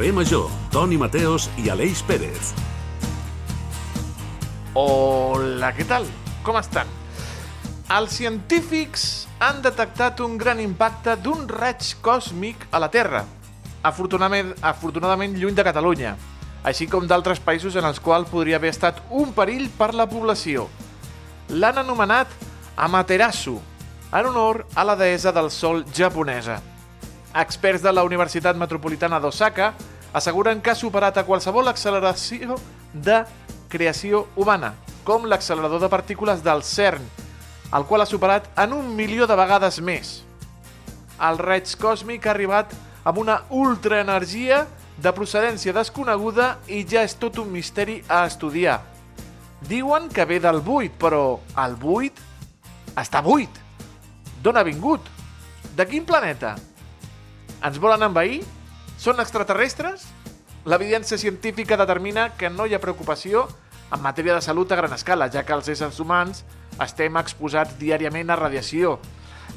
Carrer Major, Toni Mateos i Aleix Pérez. Hola, què tal? Com estan? Els científics han detectat un gran impacte d'un raig còsmic a la Terra, afortunadament, afortunadament lluny de Catalunya, així com d'altres països en els quals podria haver estat un perill per la població. L'han anomenat Amaterasu, en honor a la deessa del sol japonesa. Experts de la Universitat Metropolitana d'Osaka asseguren que ha superat a qualsevol acceleració de creació humana, com l'accelerador de partícules del CERN, el qual ha superat en un milió de vegades més. El raig còsmic ha arribat amb una ultraenergia de procedència desconeguda i ja és tot un misteri a estudiar. Diuen que ve del buit, però el buit està buit. D'on ha vingut? De quin planeta? Ens volen envair? Són extraterrestres? L'evidència científica determina que no hi ha preocupació en matèria de salut a gran escala, ja que els éssers humans estem exposats diàriament a radiació.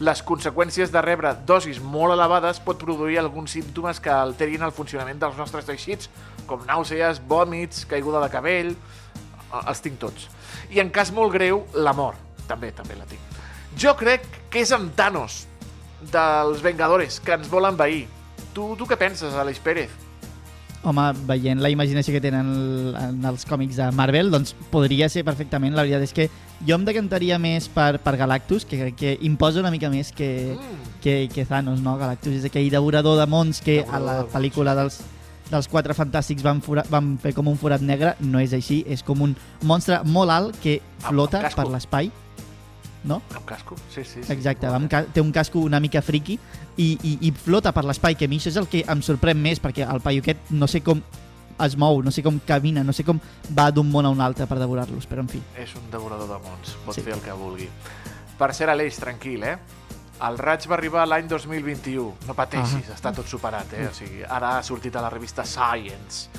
Les conseqüències de rebre dosis molt elevades pot produir alguns símptomes que alterin el funcionament dels nostres teixits, com nàusees, vòmits, caiguda de cabell... Els tinc tots. I en cas molt greu, la mort. També, també la tinc. Jo crec que és amb Thanos, dels Vengadores, que ens vol envair. Tu, tu què penses, Aleix Pérez? Home, veient la imaginació que tenen el, en els còmics de Marvel, doncs podria ser perfectament. La veritat és que jo em decantaria més per, per Galactus, que, que imposa una mica més que, mm. que, que Thanos, no? Galactus és aquell devorador de mons que a la pel·lícula dels, dels Quatre Fantàstics van, fora, van fer com un forat negre. No és així, és com un monstre molt alt que flota per l'espai no? Amb casco, sí, sí. sí. Exacte, amb té un casco una mica friqui i, i, i flota per l'espai, que a mi això és el que em sorprèn més, perquè el paio aquest no sé com es mou, no sé com camina, no sé com va d'un món a un altre per devorar-los, però en fi. És un devorador de mons, pot sí. fer el que vulgui. Per ser Aleix, tranquil, eh? El raig va arribar l'any 2021. No pateixis, ah. està tot superat, eh? O sigui, ara ha sortit a la revista Science.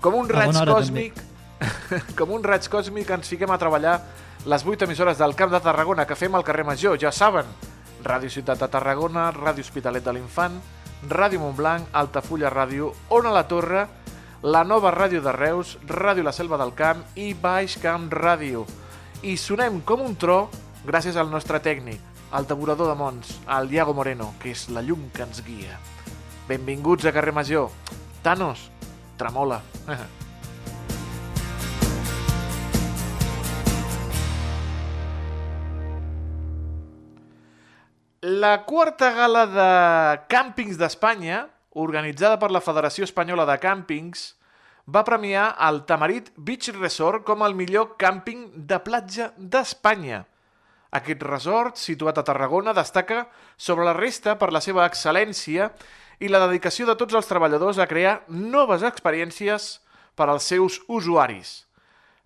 Com un raig còsmic... com un raig còsmic ens fiquem a treballar les 8 emissores del Camp de Tarragona que fem al carrer Major, ja saben, Ràdio Ciutat de Tarragona, Ràdio Hospitalet de l'Infant, Ràdio Montblanc, Altafulla Ràdio, Ona la Torre, la nova ràdio de Reus, Ràdio La Selva del Camp i Baix Camp Ràdio. I sonem com un tro gràcies al nostre tècnic, el devorador de mons, el Diago Moreno, que és la llum que ens guia. Benvinguts a Carrer Major. Thanos, tremola. La quarta gala de càmpings d'Espanya, organitzada per la Federació Espanyola de Càmpings, va premiar el Tamarit Beach Resort com el millor càmping de platja d'Espanya. Aquest resort, situat a Tarragona, destaca sobre la resta per la seva excel·lència i la dedicació de tots els treballadors a crear noves experiències per als seus usuaris.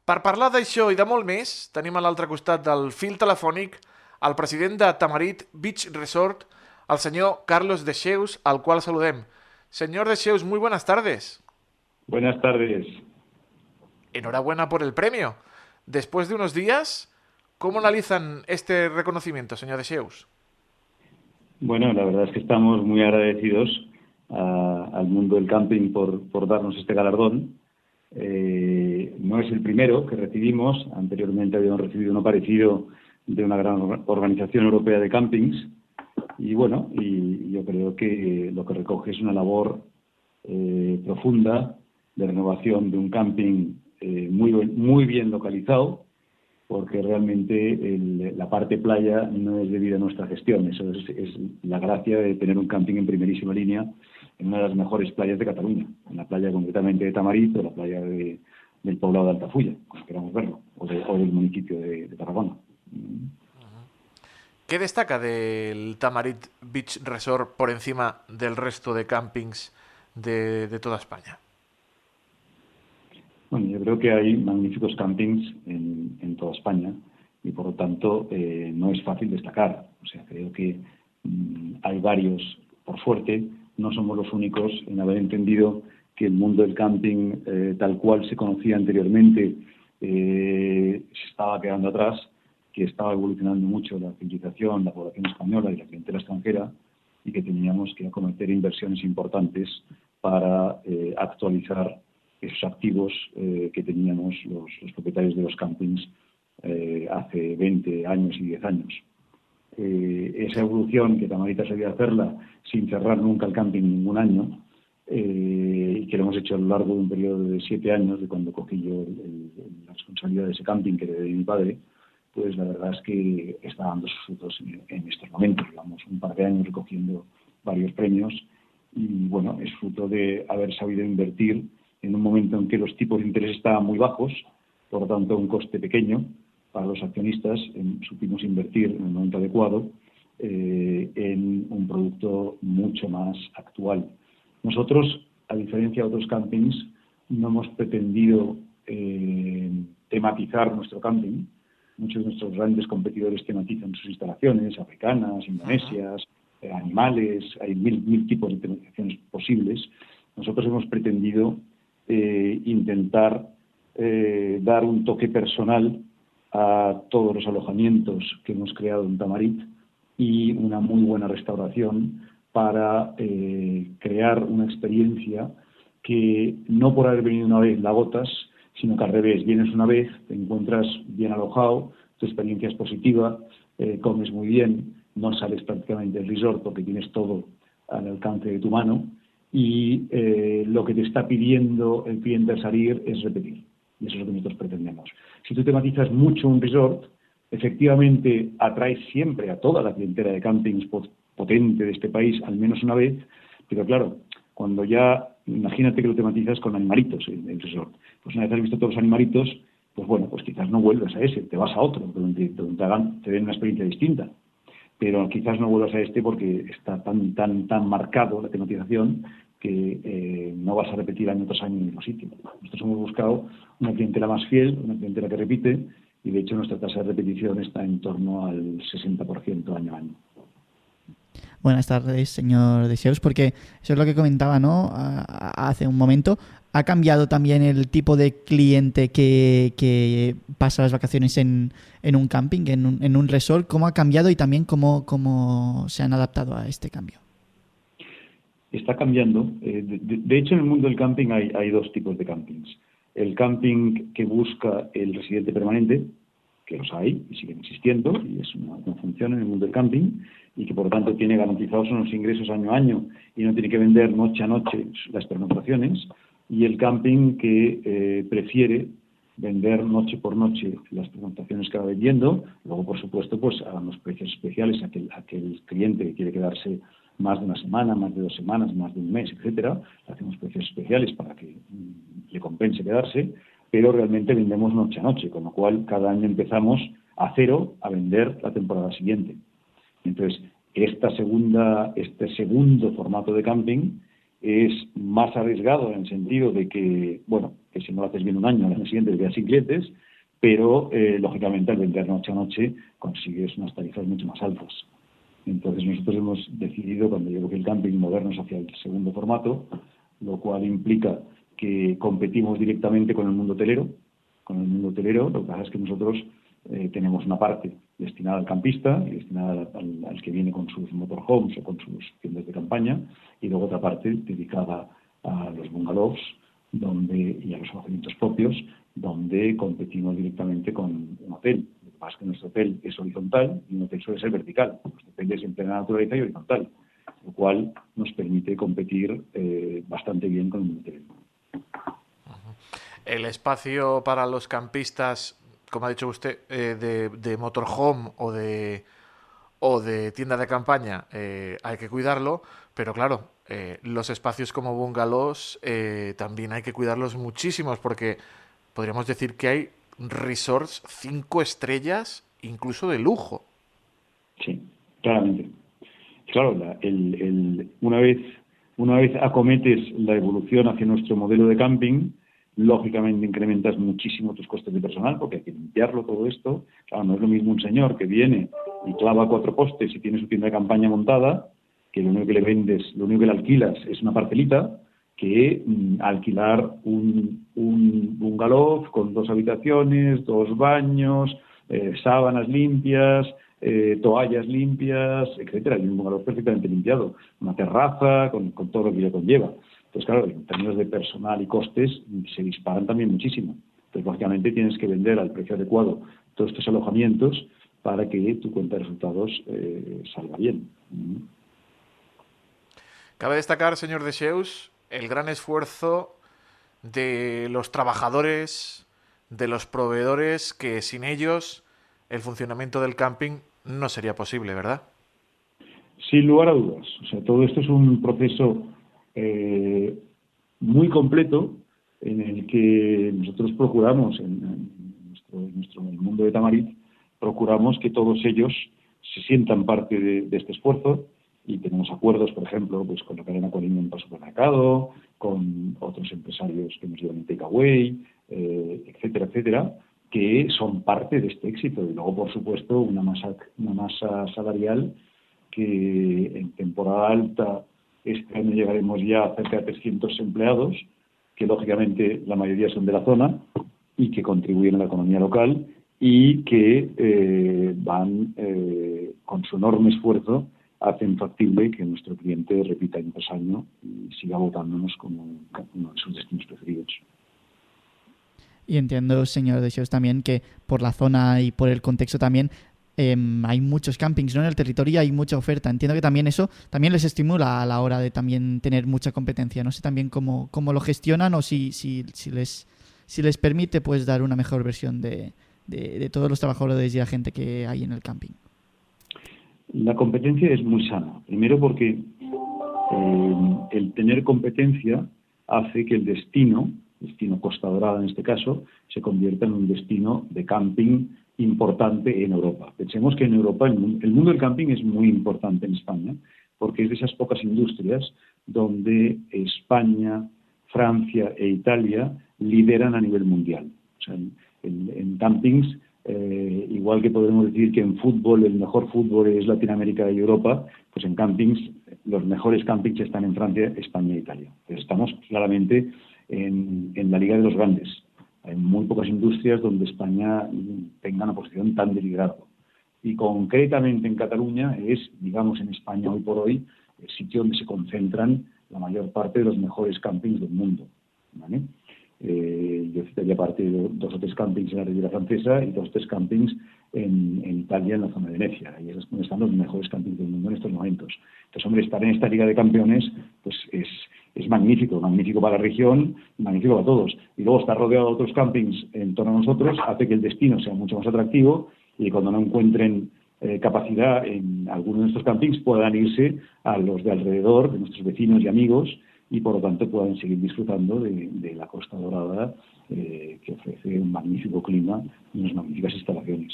Per parlar d'això i de molt més, tenim a l'altre costat del fil telefònic al president de Tamarit Beach Resort, al señor Carlos Descheus, al cual saludem. Señor Descheus, muy buenas tardes. Buenas tardes. Enhorabuena por el premio. Después de unos días, ¿cómo analizan este reconocimiento, señor Descheus? Bueno, la verdad es que estamos muy agradecidos al mundo del camping por, darnos este galardón. Eh, no es el primero que recibimos, anteriormente habíamos recibido uno parecido de una gran organización europea de campings. Y bueno, y yo creo que lo que recoge es una labor eh, profunda de renovación de un camping eh, muy, muy bien localizado, porque realmente la parte playa no es debido a nuestra gestión. Eso es, la gracia de tener un camping en primerísima línea en una de las mejores playas de Cataluña, en la playa concretamente de Tamarit o la playa del poblado de Altafulla, como queramos verlo, o, del municipio de Tarragona. ¿Qué destaca del Tamarit Beach Resort por encima del resto de campings de, toda España? Bueno, yo creo que hay magníficos campings en, toda España y por lo tanto eh, no es fácil destacar. O sea, creo que mm, hay varios, por suerte, no somos los únicos en haber entendido que el mundo del camping eh, tal cual se conocía anteriormente eh, se estaba quedando atrás que estaba evolucionando mucho la civilización, la población española y la clientela extranjera y que teníamos que acometer inversiones importantes para eh, actualizar esos activos eh, que teníamos los, propietarios de los campings eh, hace 20 años y 10 años. esa evolución que Tamarita sabía hacerla sin cerrar nunca el camping ningún año y que lo hemos hecho a lo largo de un periodo de 7 años, de cuando cogí yo la responsabilidad de ese camping que heredé de mi padre, pues la verdad es que está dando sus frutos en, estos momentos. Llevamos un par de años recogiendo varios premios y bueno, es fruto de haber sabido invertir en un momento en que los tipos de interés estaban muy bajos, por lo tanto un coste pequeño para los accionistas, supimos invertir en el momento adecuado eh, en un producto mucho más actual. Nosotros, a diferencia de otros campings, no hemos pretendido eh, tematizar nuestro camping. Muchos de nuestros grandes competidores tematizan sus instalaciones, africanas, indonesias, eh, animales, hay mil, mil tipos de tematizaciones posibles. Nosotros hemos pretendido eh, intentar eh, dar un toque personal a todos los alojamientos que hemos creado en Tamarit y una muy buena restauración para eh, crear una experiencia que no por haber venido una vez la gotas, sino que al revés, vienes una vez, te encuentras bien alojado, tu experiencia es positiva, comes muy bien, no sales prácticamente del resort porque tienes todo al alcance de tu mano y eh, lo que te está pidiendo el cliente al salir es repetir. Y eso es lo que nosotros pretendemos. Si tú tematizas mucho un resort, efectivamente atraes siempre a toda la clientela de campings potente de este país al menos una vez, pero claro, cuando ya, imagínate que lo tematizas con animalitos en el resort, pues una vez has visto todos los animalitos, pues bueno, pues quizás no vuelves a ese, te vas a otro, donde, te, hagan, te den una experiencia distinta pero quizás no vuelvas a este porque está tan tan tan marcado la tematización que eh, no vas a repetir año tras año en el mismo sitio. Nosotros hemos buscado una clientela más fiel, una clientela que repite, y de hecho nuestra tasa de repetición está en torno al 60% año a año. Buenas tardes, señor Deseos, porque eso es lo que comentaba ¿no? hace un momento. ¿Ha cambiado también el tipo de cliente que, pasa las vacaciones en, un camping, en un, resort? ¿Cómo ha cambiado y también cómo, cómo se han adaptado a este cambio? está cambiando. Eh, de, hecho, en el mundo del camping hay, dos tipos de campings. El camping que busca el residente permanente, que los hay y siguen existiendo, y es una, función en el mundo del camping, y que por lo tanto tiene garantizados unos ingresos año a año y no tiene que vender noche a noche las pernoctaciones, y el camping que eh, prefiere vender noche por noche las pernoctaciones que va vendiendo, luego por supuesto pues a los precios especiales a aquel, aquel cliente que quiere quedarse más de una semana, más de dos semanas, más de un mes, etcétera. Hacemos precios especiales para que mm, le compense quedarse, pero realmente vendemos noche a noche, con lo cual cada año empezamos a cero a vender la temporada siguiente. Entonces, esta segunda, este segundo formato de camping es más arriesgado en el sentido de que, bueno, que si no lo haces bien un año, al año siguiente te quedas sin clientes, pero eh, lógicamente al vender noche a noche consigues unas tarifas mucho más altas. Entonces nosotros hemos decidido, cuando llegó el camping, movernos hacia el segundo formato, lo cual implica que competimos directamente con el mundo hotelero. Con el mundo hotelero, lo que pasa es que nosotros eh, tenemos una parte destinada al campista destinada al, que viene con sus motorhomes o con sus tiendas de campaña, y luego otra parte dedicada a los bungalows donde, y a los alojamientos propios, donde competimos directamente con un hotel más que nuestro hotel es horizontal y un hotel suele ser vertical. Nuestro hotel es en plena naturaleza y horizontal, lo cual nos permite competir eh, bastante bien con el hotel. El espacio para los campistas, como ha dicho usted, eh, de, motorhome o de, o de tienda de campaña, eh, hay que cuidarlo, pero claro, los espacios como bungalows también hay que cuidarlos muchísimos porque podríamos decir que hay resorts cinco estrellas, incluso de lujo. Sí, claramente. Claro, el, una, vez, una vez acometes la evolución hacia nuestro modelo de camping, lógicamente incrementas muchísimo tus costes de personal porque hay que limpiarlo todo esto. Claro, no es lo mismo un señor que viene y clava cuatro postes y tiene su tienda de campaña montada, que lo único que le vendes, lo único que le alquilas es una parcelita, que mm, alquilar un, un bungalow con dos habitaciones, dos baños, eh, sábanas limpias, eh, toallas limpias, etcétera, y un bungalow perfectamente limpiado, una terraza con, todo lo que ya conlleva. Pues claro, en términos de personal y costes se disparan también muchísimo. Entonces, lógicamente, tienes que vender al precio adecuado todos estos alojamientos para que tu cuenta de resultados eh, salga bien. Cabe destacar, señor Deseus, el gran esfuerzo de los trabajadores, de los proveedores, que sin ellos el funcionamiento del camping no sería posible, ¿verdad? Sin lugar a dudas. O sea, todo esto es un proceso eh, muy completo en el que nosotros procuramos, en, nuestro, el mundo de Tamarit, procuramos que todos ellos se sientan parte de, este esfuerzo y tenemos acuerdos, por ejemplo, pues con la cadena Colinion para supermercado, con otros empresarios que nos llevan en takeaway, eh, etcétera, etcétera, que son parte de este éxito. Y luego, por supuesto, una masa, una masa salarial que en temporada alta este año llegaremos ya a cerca de 300 empleados, que lógicamente la mayoría son de la zona y que contribuyen a la economía local y que eh, van eh, con su enorme esfuerzo hacen factible que nuestro cliente repita año tras año y siga votándonos como uno de sus destinos preferidos. Y entiendo, señor Deseos, también que por la zona y por el contexto también Em, hay muchos campings ¿no? en el territorio hay mucha oferta. Entiendo que también eso también les estimula a la hora de también tener mucha competencia. No sé también cómo, cómo lo gestionan o si, si, si, les, si les permite pues dar una mejor versión de, de, todos los trabajadores y la gente que hay en el camping. La competencia es muy sana. Primero porque em, el tener competencia hace que el destino, destino Costa Dorada en este caso, se convierta en un destino de camping importante en Europa. Pensemos que en Europa el, mundo del camping es muy importante en España, porque es de esas pocas industrias donde España, Francia e Italia lideran a nivel mundial. O sea, en, campings, eh, igual que podemos decir que en fútbol el mejor fútbol es Latinoamérica y Europa, pues en campings los mejores campings están en Francia, España e Italia. estamos claramente en, en la liga de los grandes. Hay muy pocas industrias donde España tenga una posición tan de liderazgo. Y concretamente en Cataluña es, digamos, en España hoy por hoy, el sitio donde se concentran la mayor parte de los mejores campings del mundo. Eh, yo citaría parte de dos o tres campings en la Riviera Francesa y dos o tres campings en, Italia, en la zona de Venecia. Ahí es donde están los mejores campings del mundo en estos momentos. Entonces, hombre, estar en esta Liga de Campeones pues es, es magnífico, magnífico para la región magnífico para todos. Y luego estar rodeado de otros campings en torno a nosotros hace que el destino sea mucho más atractivo y cuando no encuentren eh, capacidad en alguno de estos campings puedan irse a los de alrededor, de nuestros vecinos y amigos, y por lo tanto puedan seguir disfrutando de, la Costa Dorada, eh, que ofrece un magnífico clima y unas magníficas instalaciones.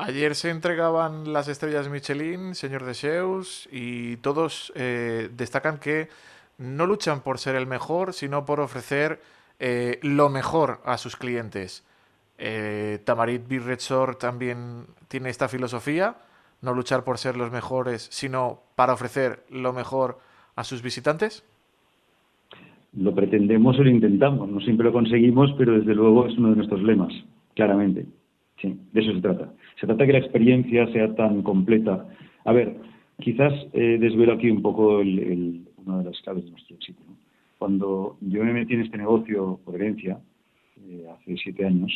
Ayer se entregaban las estrellas Michelin, señor de Zeus, y todos eh, destacan que no luchan por ser el mejor, sino por ofrecer eh, lo mejor a sus clientes. Eh, Tamarit Beer Resort también tiene esta filosofía, no luchar por ser los mejores, sino para ofrecer lo mejor a sus visitantes. Lo pretendemos o lo intentamos, no siempre lo conseguimos, pero desde luego es uno de nuestros lemas, claramente. Sí, de eso se trata. Se trata de que la experiencia sea tan completa. A ver, quizás eh, desvelo aquí un poco una de las claves de nuestro éxito. Cuando yo me metí en este negocio por herencia, eh, hace siete años,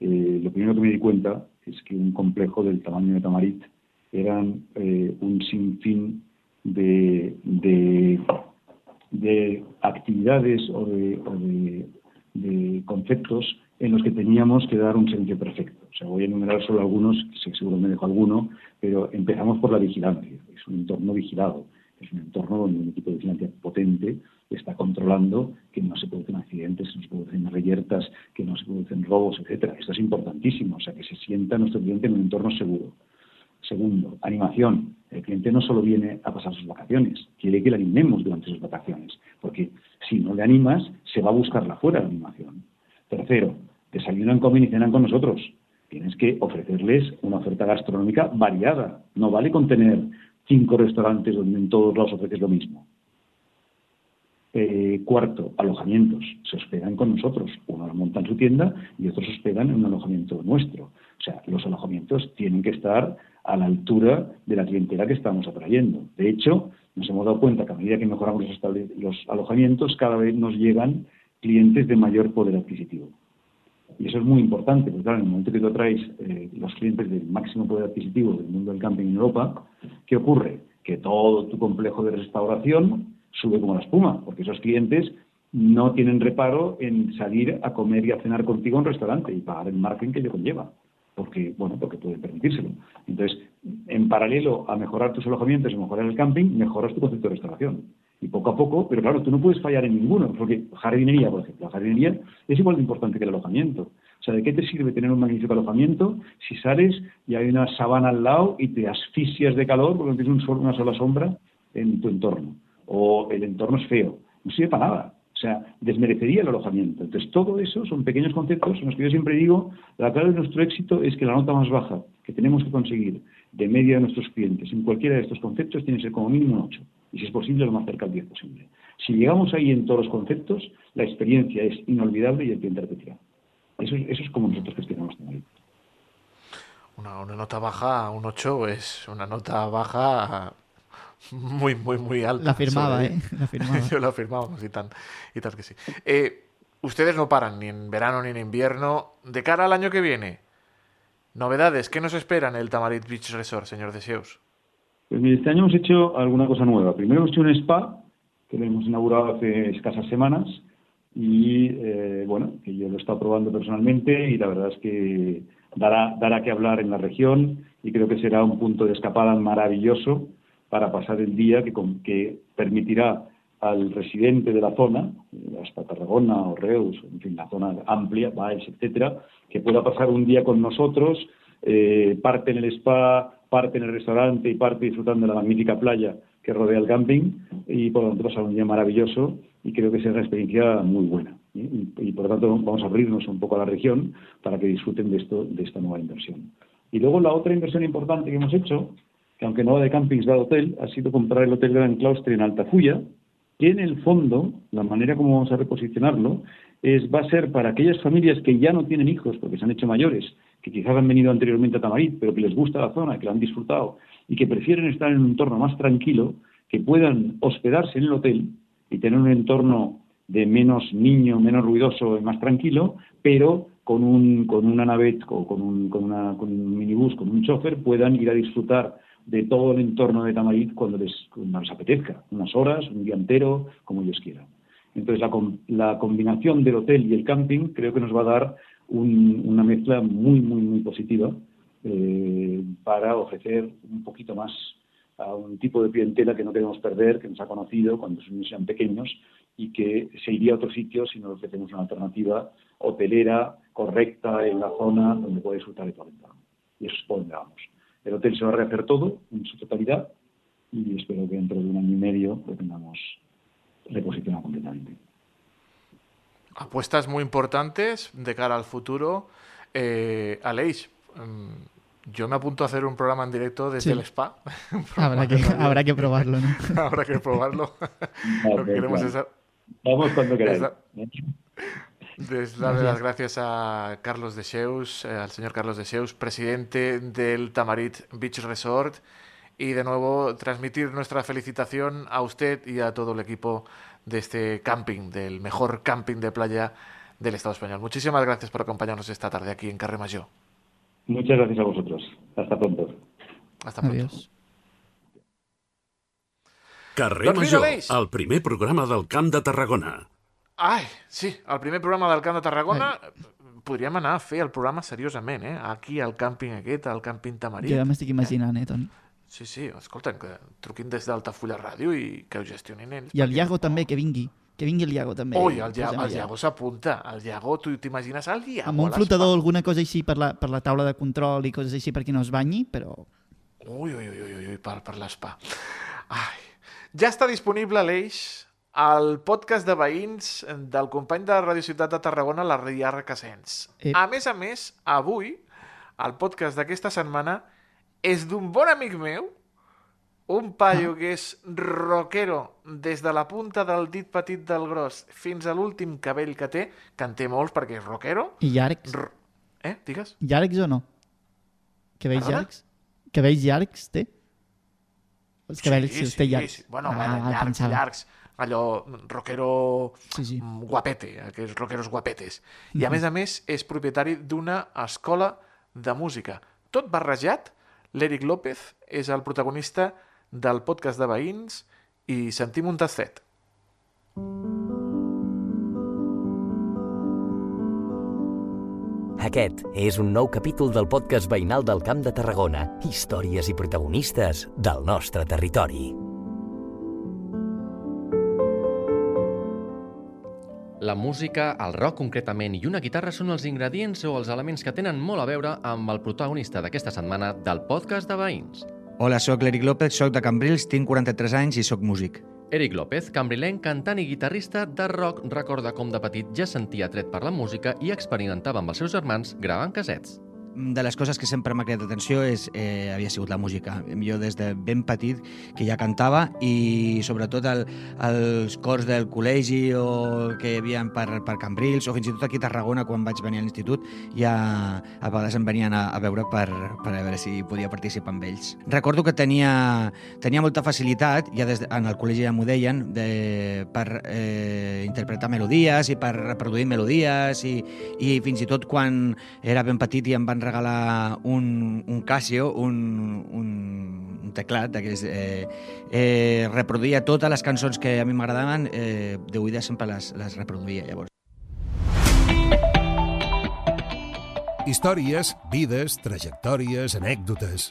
eh, lo primero que me di cuenta es que un complejo del tamaño de Tamarit eran un sinfín de, de, de actividades o de conceptos en los que teníamos que dar un servicio perfecto. O sea, voy a enumerar solo algunos, seguro me dejo alguno, pero empezamos por la vigilancia. Es un entorno vigilado, es un entorno donde un equipo de vigilancia potente está controlando que no se producen accidentes, que no se producen reyertas, que no se producen robos, etcétera. Esto es importantísimo, o sea, que se sienta nuestro cliente en un entorno seguro. Segundo, animación. El cliente no solo viene a pasar sus vacaciones, quiere que le animemos durante sus vacaciones, porque si no le animas, se va a buscarla fuera la animación. Tercero, desayunan, comen y cenan con nosotros. Tienes que ofrecerles una oferta gastronómica variada. No vale con tener cinco restaurantes donde en todos lados ofreces lo mismo. Eh, cuarto, alojamientos. Se hospedan con nosotros. Uno lo monta en su tienda y otros hospedan en un alojamiento nuestro. O sea, los alojamientos tienen que estar a la altura de la clientela que estamos atrayendo. De hecho, Nos hemos dado cuenta que a medida que mejoramos los alojamientos, cada vez nos llegan clientes de mayor poder adquisitivo. Y eso es muy importante, porque claro, en el momento que tú atraes eh, los clientes del máximo poder adquisitivo del mundo del camping en Europa, ¿qué ocurre? Que todo tu complejo de restauración sube como la espuma, porque esos clientes no tienen reparo en salir a comer y a cenar contigo en un restaurante y pagar el margen que ello conlleva, porque, bueno, porque pueden permitírselo. Entonces, en paralelo a mejorar tus alojamientos y mejorar el camping, mejoras tu concepto de restauración y poco a poco, pero claro, tú no puedes fallar en ninguno, porque jardinería, por ejemplo, la jardinería es igual de importante que el alojamiento. O sea, ¿de qué te sirve tener un magnífico alojamiento si sales y hay una sabana al lado y te asfixias de calor porque tienes una sola sombra en tu entorno? O el entorno es feo. No sirve para nada. O sea, desmerecería el alojamiento. Entonces, todo eso son pequeños conceptos en los que yo siempre digo, la clave de nuestro éxito es que la nota más baja que tenemos que conseguir de media de nuestros clientes en cualquiera de estos conceptos tiene que ser como mínimo un 8 y si es posible lo más cerca al 10 posible. Si llegamos ahí en todos los conceptos, la experiencia es inolvidable y el cliente repetirá. Eso es, eso es como nosotros gestionamos también. Una, una nota baja, un 8, es una nota baja muy, muy, muy alta. La firmaba, ¿eh? La firmaba. Yo la firmaba, y tal, y tal que sí. Eh, ustedes no paran ni en verano ni en invierno. De cara al año que viene, novedades, ¿qué nos espera en el Tamarit Beach Resort, señor Deseus? Pues este año hemos hecho alguna cosa nueva. Primero hemos hecho un spa, que lo hemos inaugurado hace escasas semanas, y eh, bueno, que yo lo he estado probando personalmente y la verdad es que dará, dará que hablar en la región y creo que será un punto de escapada maravilloso para pasar el día que, que permitirá al residente de la zona, hasta Tarragona o Reus, en fin, la zona amplia, Baix, etcétera, que pueda pasar un día con nosotros, eh, parte en el spa, parte en el restaurante y parte disfrutando de la magnífica playa que rodea el camping y por lo tanto pasar un día maravilloso y creo que será una experiencia muy buena. Y, y, por lo tanto vamos a abrirnos un poco a la región para que disfruten de esto, de esta nueva inversión. Y luego la otra inversión importante que hemos hecho, que aunque no va de campings, va de hotel, ha sido comprar el Hotel Gran Claustre en Altafulla, que en el fondo, la manera como vamos a reposicionarlo, es, va a ser para aquellas familias que ya no tienen hijos porque se han hecho mayores que quizás han venido anteriormente a Tamarit, pero que les gusta la zona, que la han disfrutado y que prefieren estar en un entorno más tranquilo, que puedan hospedarse en el hotel y tener un entorno de menos niño, menos ruidoso y más tranquilo, pero con, un, con una nave, o con un, con, una, con un minibús, con un chofer, puedan ir a disfrutar de todo el entorno de Tamarit cuando les, les apetezca, unas horas, un día entero, como ellos quieran. Entonces, la, la combinación del hotel y el camping creo que nos va a dar una mezcla muy, muy, muy positiva eh, para ofrecer un poquito más a un tipo de clientela que no queremos perder, que nos ha conocido cuando sean pequeños y que se iría a otro sitio si no ofrecemos una alternativa hotelera correcta en la zona donde puede disfrutar de todo. Y eso es por donde vamos. El hotel se va a rehacer todo en su totalidad y espero que dentro de un año y medio lo tengamos reposicionado completamente apuestas muy importantes de cara al futuro. Eh, Aleix, mm, yo me apunto a hacer un programa en directo desde el spa. habrá, que, habrá que probarlo, ¿no? habrá que probarlo. Lo que queremos es... Vamos cuando queráis. darle las gracias a Carlos de Seus, eh, al señor Carlos de Seus, presidente del Tamarit Beach Resort, y de nuevo transmitir nuestra felicitación a usted y a todo el equipo de este camping, del mejor camping de playa del Estado español. Muchísimas gracias por acompañarnos esta tarde aquí en Carrer Major. Muchas gracias a vosotros. Hasta pronto. Hasta pronto. Adiós. Carrer Doncs Major, el primer programa del Camp de Tarragona. Ai, sí, el primer programa del Camp de Tarragona podríem anar a fer el programa seriosament, eh? Aquí, al càmping aquest, al càmping Tamarit. Jo ja m'estic imaginant, eh, Toni? Sí, sí, escolta, que truquin des d'Altafulla Ràdio i que ho gestionin ells. I el Iago també, que vingui. Que vingui el Iago també. Ui, el, Ia el Iago s'apunta. El Iago, tu t'imagines el Iago? Amb un flotador, alguna cosa així per la, per la taula de control i coses així perquè no es banyi, però... Ui, ui, ui, ui, ui per, per l'espa. Ai. Ja està disponible l'eix al podcast de veïns del company de Radio Ciutat de Tarragona, la Riarra Casens. Ep. A més a més, avui, el podcast d'aquesta setmana és d'un bon amic meu, un paio que és rockero des de la punta del dit petit del gros fins a l'últim cabell que té, que en té molts perquè és rockero. I llargs? R eh, digues? Llargs o no? Que vells Perdona? llargs? Que vells llargs té? Els cabells sí, els té llargs. Sí. Bueno, Ah, ah, llargs, pensava. llargs. Allò, rockero Sí, sí. mm, guapete, aquells rockeros guapetes. I a més a més és propietari d'una escola de música. Tot barrejat, l'Eric López és el protagonista del podcast de veïns i sentim un tastet. Aquest és un nou capítol del podcast veïnal del Camp de Tarragona. Històries i protagonistes del nostre territori. La música, el rock concretament i una guitarra són els ingredients o els elements que tenen molt a veure amb el protagonista d'aquesta setmana del podcast de veïns. Hola, sóc l'Eric López, sóc de Cambrils, tinc 43 anys i sóc músic. Eric López, cambrilenc, cantant i guitarrista de rock, recorda com de petit ja sentia tret per la música i experimentava amb els seus germans gravant casets. De les coses que sempre m'ha cridat atenció és, eh, havia sigut la música. Jo des de ben petit que ja cantava i sobretot el, els cors del col·legi o que hi havia per, per Cambrils o fins i tot aquí a Tarragona quan vaig venir a l'institut ja a vegades em venien a, a veure per, per a veure si podia participar amb ells. Recordo que tenia, tenia molta facilitat, ja des de, en el col·legi ja m'ho deien, de, per eh, interpretar melodies i per reproduir melodies i, i fins i tot quan era ben petit i em van regalar un, un Casio, un, un, un teclat d'aquells... Eh, eh, reproduïa totes les cançons que a mi m'agradaven, eh, de oïda sempre les, les reproduïa, llavors. Històries, vides, trajectòries, anècdotes.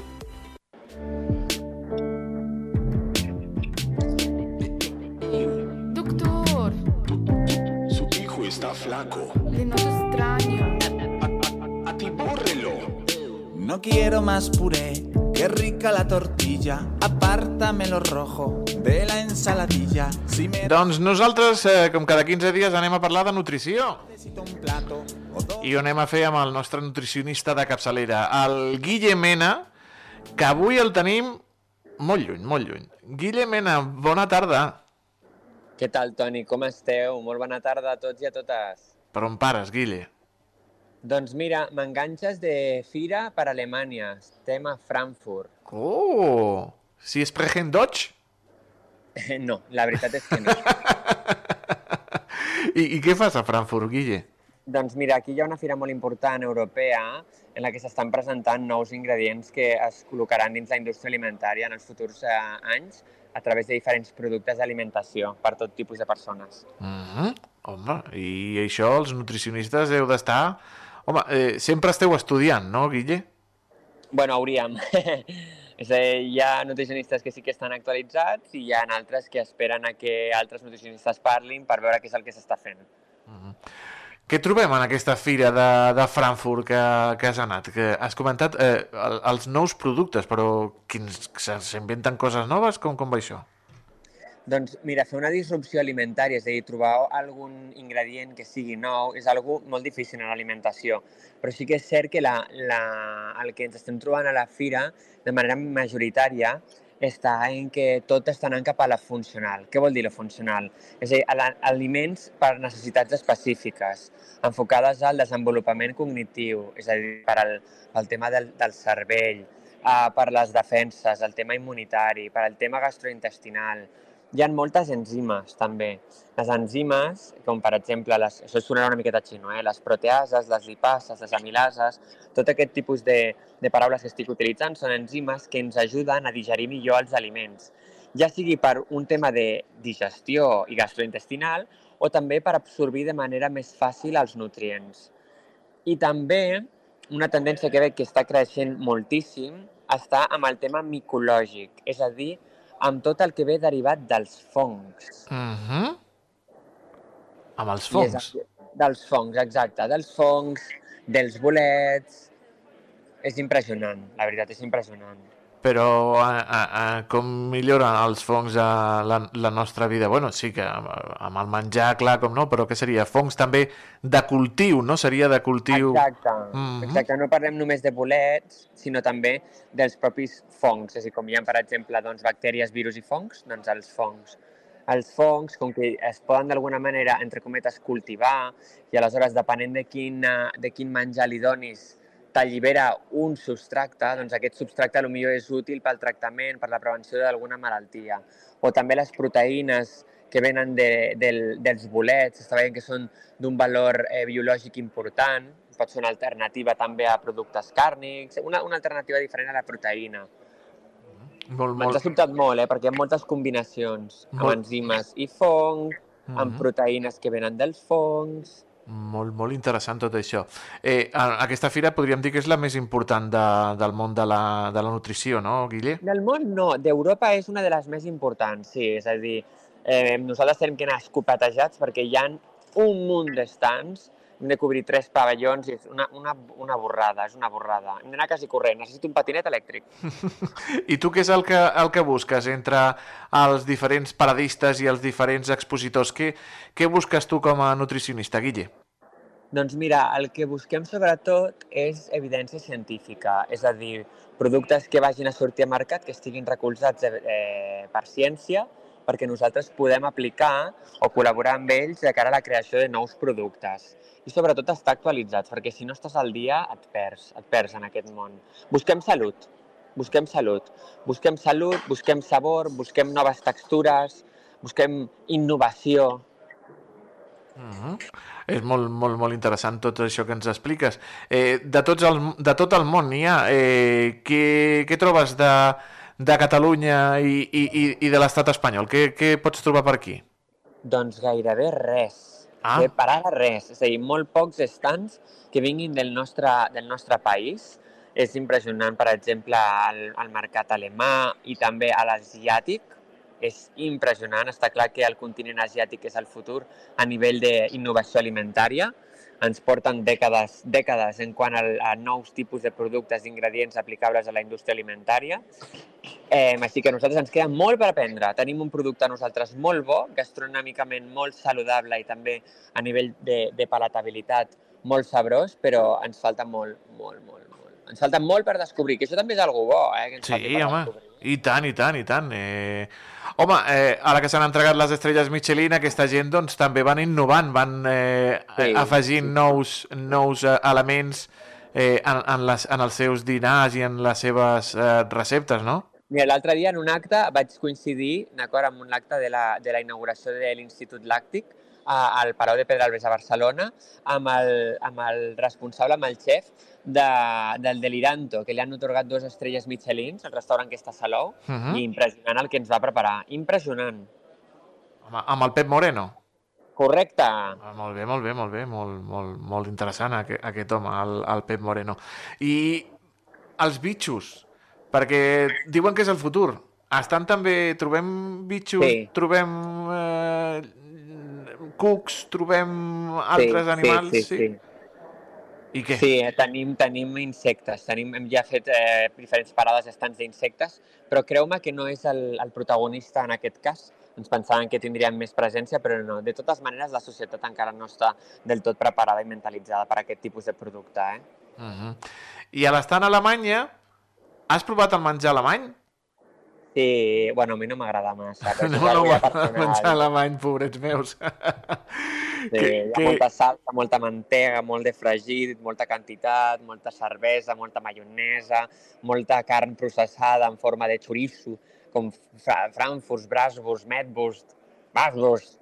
Flaco. le noto extraño. Atibórrelo. No quiero más puré, qué rica la tortilla. Apártame lo rojo de la ensaladilla. Si me Doncs nosaltres, eh, com cada 15 dies, anem a parlar de nutrició. necesito un plato o dos. I ho anem a fer amb el nostre nutricionista de capçalera, el Guille Mena, que avui el tenim molt lluny, molt lluny. Guille Mena, bona tarda. Què tal, Toni? Com esteu? Molt bona tarda a tots i a totes. Per on pares, Guille? Doncs mira, m'enganxes de fira per Alemanya. Estem a Frankfurt. Oh! Si es sprechen Deutsch? No, la veritat és que no. I, I què fas a Frankfurt, Guille? doncs mira, aquí hi ha una fira molt important europea en la que s'estan presentant nous ingredients que es col·locaran dins la indústria alimentària en els futurs eh, anys a través de diferents productes d'alimentació per tot tipus de persones. Uh -huh. Home, i això els nutricionistes heu d'estar... Home, eh, sempre esteu estudiant, no, Guille? Bueno, hauríem. És a dir, hi ha nutricionistes que sí que estan actualitzats i hi ha altres que esperen a que altres nutricionistes parlin per veure què és el que s'està fent. Què trobem en aquesta fira de, de Frankfurt que, que has anat? Que has comentat eh, el, els nous productes, però s'inventen coses noves? Com, com va això? Doncs mira, fer una disrupció alimentària, és a dir, trobar algun ingredient que sigui nou, és algo molt difícil en l'alimentació. Però sí que és cert que la, la, el que ens estem trobant a la fira, de manera majoritària, està en que tot està anant cap a la funcional. Què vol dir la funcional? És a dir, aliments per necessitats específiques, enfocades al desenvolupament cognitiu, és a dir, per al, pel tema del, del cervell, uh, per les defenses, el tema immunitari, per al tema gastrointestinal. Hi ha moltes enzimes, també. Les enzimes, com per exemple, les, això sonarà una miqueta xino, eh? les proteases, les lipases, les amilases, tot aquest tipus de, de paraules que estic utilitzant són enzimes que ens ajuden a digerir millor els aliments, ja sigui per un tema de digestió i gastrointestinal o també per absorbir de manera més fàcil els nutrients. I també una tendència que veig que està creixent moltíssim està amb el tema micològic, és a dir, amb tot el que ve derivat dels fongs. Uh -huh. Amb els és fongs. el- Dels fongs, exacte. Dels fongs, dels bolets... És impressionant, la veritat, és impressionant. Però a, a, a, com milloren els fongs a la, la nostra vida? Bueno, sí que amb, amb el menjar, clar, com no, però què seria? Fongs també de cultiu, no? Seria de cultiu... Exacte, Mhm. exacte. No parlem només de bolets, sinó també dels propis fongs. És a dir, com hi ha, per exemple, doncs, bactèries, virus i fongs, doncs els fongs. Els fongs, com que es poden d'alguna manera, entre cometes, cultivar, i aleshores, depenent de quin, de quin menjar li donis, t'allibera un substracte, doncs aquest substracte potser és útil pel tractament, per la prevenció d'alguna malaltia. O també les proteïnes que venen de, del, dels bolets, està veient que són d'un valor eh, biològic important, pot ser una alternativa també a productes càrnics, una, una alternativa diferent a la proteïna. Molt, Ens ha molt... sobtat molt, eh? perquè hi ha moltes combinacions amb Molt. enzimes i fong, amb Mhm. proteïnes que venen dels fongs... Molt, molt interessant tot això. Eh, aquesta fira podríem dir que és la més important de, del món de la, de la nutrició, no, Guille? Del món no, d'Europa és una de les més importants, sí, és a dir, eh, nosaltres tenim que anar escopetejats perquè hi ha un munt d'estants, hem de cobrir tres pavellons i és una, una, una borrada, és una borrada. Hem d'anar quasi corrent, necessito un patinet elèctric. I tu què és el que, el que busques entre els diferents paradistes i els diferents expositors? Què, què busques tu com a nutricionista, Guille? Doncs mira, el que busquem sobretot és evidència científica, és a dir, productes que vagin a sortir a mercat, que estiguin recolzats eh, per ciència, perquè nosaltres podem aplicar o col·laborar amb ells de cara a la creació de nous productes. I sobretot estar actualitzats, perquè si no estàs al dia et perds, et perds en aquest món. Busquem salut, busquem salut. Busquem salut, busquem sabor, busquem noves textures, busquem innovació, Mm -hmm. És molt, molt, molt interessant tot això que ens expliques. Eh, de, tots el, de tot el món n'hi ha. Eh, què, què trobes de, de Catalunya i, i, i- i de l'estat espanyol? Què, què pots trobar per aquí? Doncs gairebé res. Ah. Per ara res. És a dir, molt pocs estants que vinguin del nostre, del nostre país. És impressionant, per exemple, el, el mercat alemà i també a l'asiàtic. És impressionant. Està clar que el continent asiàtic és el futur a nivell d'innovació alimentària. Ens porten dècades, dècades en quant al, a nous tipus de productes i ingredients aplicables a la indústria alimentària. Eh, així que a nosaltres ens queda molt per aprendre. Tenim un producte a nosaltres molt bo, gastronòmicament molt saludable i també a nivell de, de palatabilitat molt sabrós, però ens falta molt, molt, molt, molt. Ens falta molt per descobrir, que això també és algo bo, eh? Que ens Sí, home, descobrir. I tant, i tant, i tant. Eh... Home, eh, ara que s'han entregat les estrelles Michelin, aquesta gent doncs, també van innovant, van eh, Sí, afegint nous, nous eh, elements eh, en, en, les, en els seus dinars i en les seves eh, receptes, no? Mira, l'altre dia en un acte vaig coincidir, d'acord, amb un acte de la, de la inauguració de l'Institut Làctic a, al Palau de Pedralbes a Barcelona amb el, amb el responsable, amb el xef de, del Deliranto, que li han otorgat dues estrelles Michelins, el restaurant que està a Salou, Mhm. i impressionant el que ens va preparar. Impressionant. Amb, amb el Pep Moreno. Correcte. Ah, molt bé, molt bé, molt bé, molt, molt, molt interessant aquest, aquest home, el, el Pep Moreno. I els bitxos, perquè diuen que és el futur. Estan també, trobem bitxos, Sí. trobem eh, cucs, trobem altres animals, Sí, sí, sí. I què? Sí, eh, tenim, tenim insectes. Tenim, hem ja fet eh, diferents parades estants d'insectes, però creu-me que no és el, el protagonista en aquest cas. Ens pensàvem que tindríem més presència, però no. De totes maneres, la societat encara no està del tot preparada i mentalitzada per a aquest tipus de producte. Eh? Uh -huh. I a l'estant a Alemanya, has provat el menjar alemany? Sí, bueno, a mi no m'agrada massa. No, no, personal. menjar alemany, pobrets meus. Sí, Que- hi ha que- molta salsa, molta mantega, molt de fregit, molta quantitat, molta cervesa, molta maionesa, molta carn processada en forma de chorizo, com fra Frankfurt, Bratwurst, Metwurst, Bratwurst.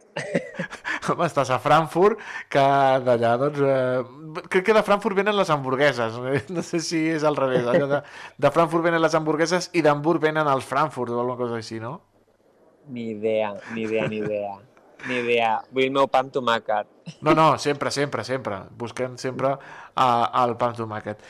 Home, estàs a Frankfurt, que d'allà, doncs... Eh, crec que de Frankfurt venen les hamburgueses. eh? No sé si és al revés. Allò de, de Frankfurt venen les hamburgueses i d'Hamburg venen els Frankfurt o alguna cosa així, no? Ni idea, ni idea, ni idea. Ni idea. Vull el meu pa amb tomàquet. No, no, sempre, sempre, sempre. Busquem sempre uh, el pa amb tomàquet.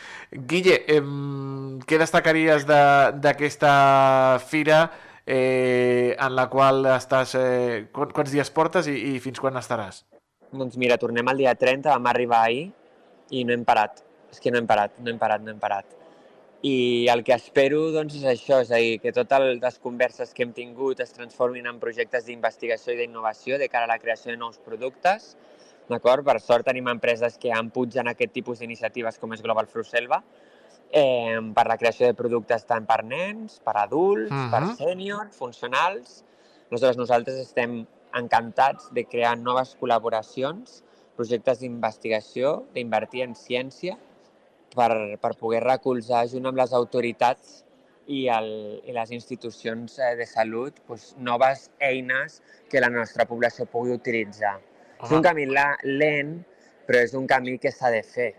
Guille, em, què destacaries de- d'aquesta fira eh, en la qual estàs... Eh, qu quants dies portes i, i fins quan estaràs? Doncs mira, tornem el dia 30, vam arribar ahir i no hem parat. És que no hem parat, no hem parat, no hem parat. I el que espero doncs, és això, és a dir, que totes les converses que hem tingut es transformin en projectes d'investigació i d'innovació de cara a la creació de nous productes. Per sort tenim empreses que empugen aquest tipus d'iniciatives com és Global Fruit Selva, eh, per la creació de productes tant per nens, per adults, uh -huh. per sèniors, funcionals. Aleshores, nosaltres estem encantats de crear noves col·laboracions, projectes d'investigació, d'invertir en ciència, per, per poder recolzar junt amb les autoritats i, el, i les institucions eh, de salut doncs, noves eines que la nostra població pugui utilitzar. És un camí la, lent, però és un camí que s'ha de fer.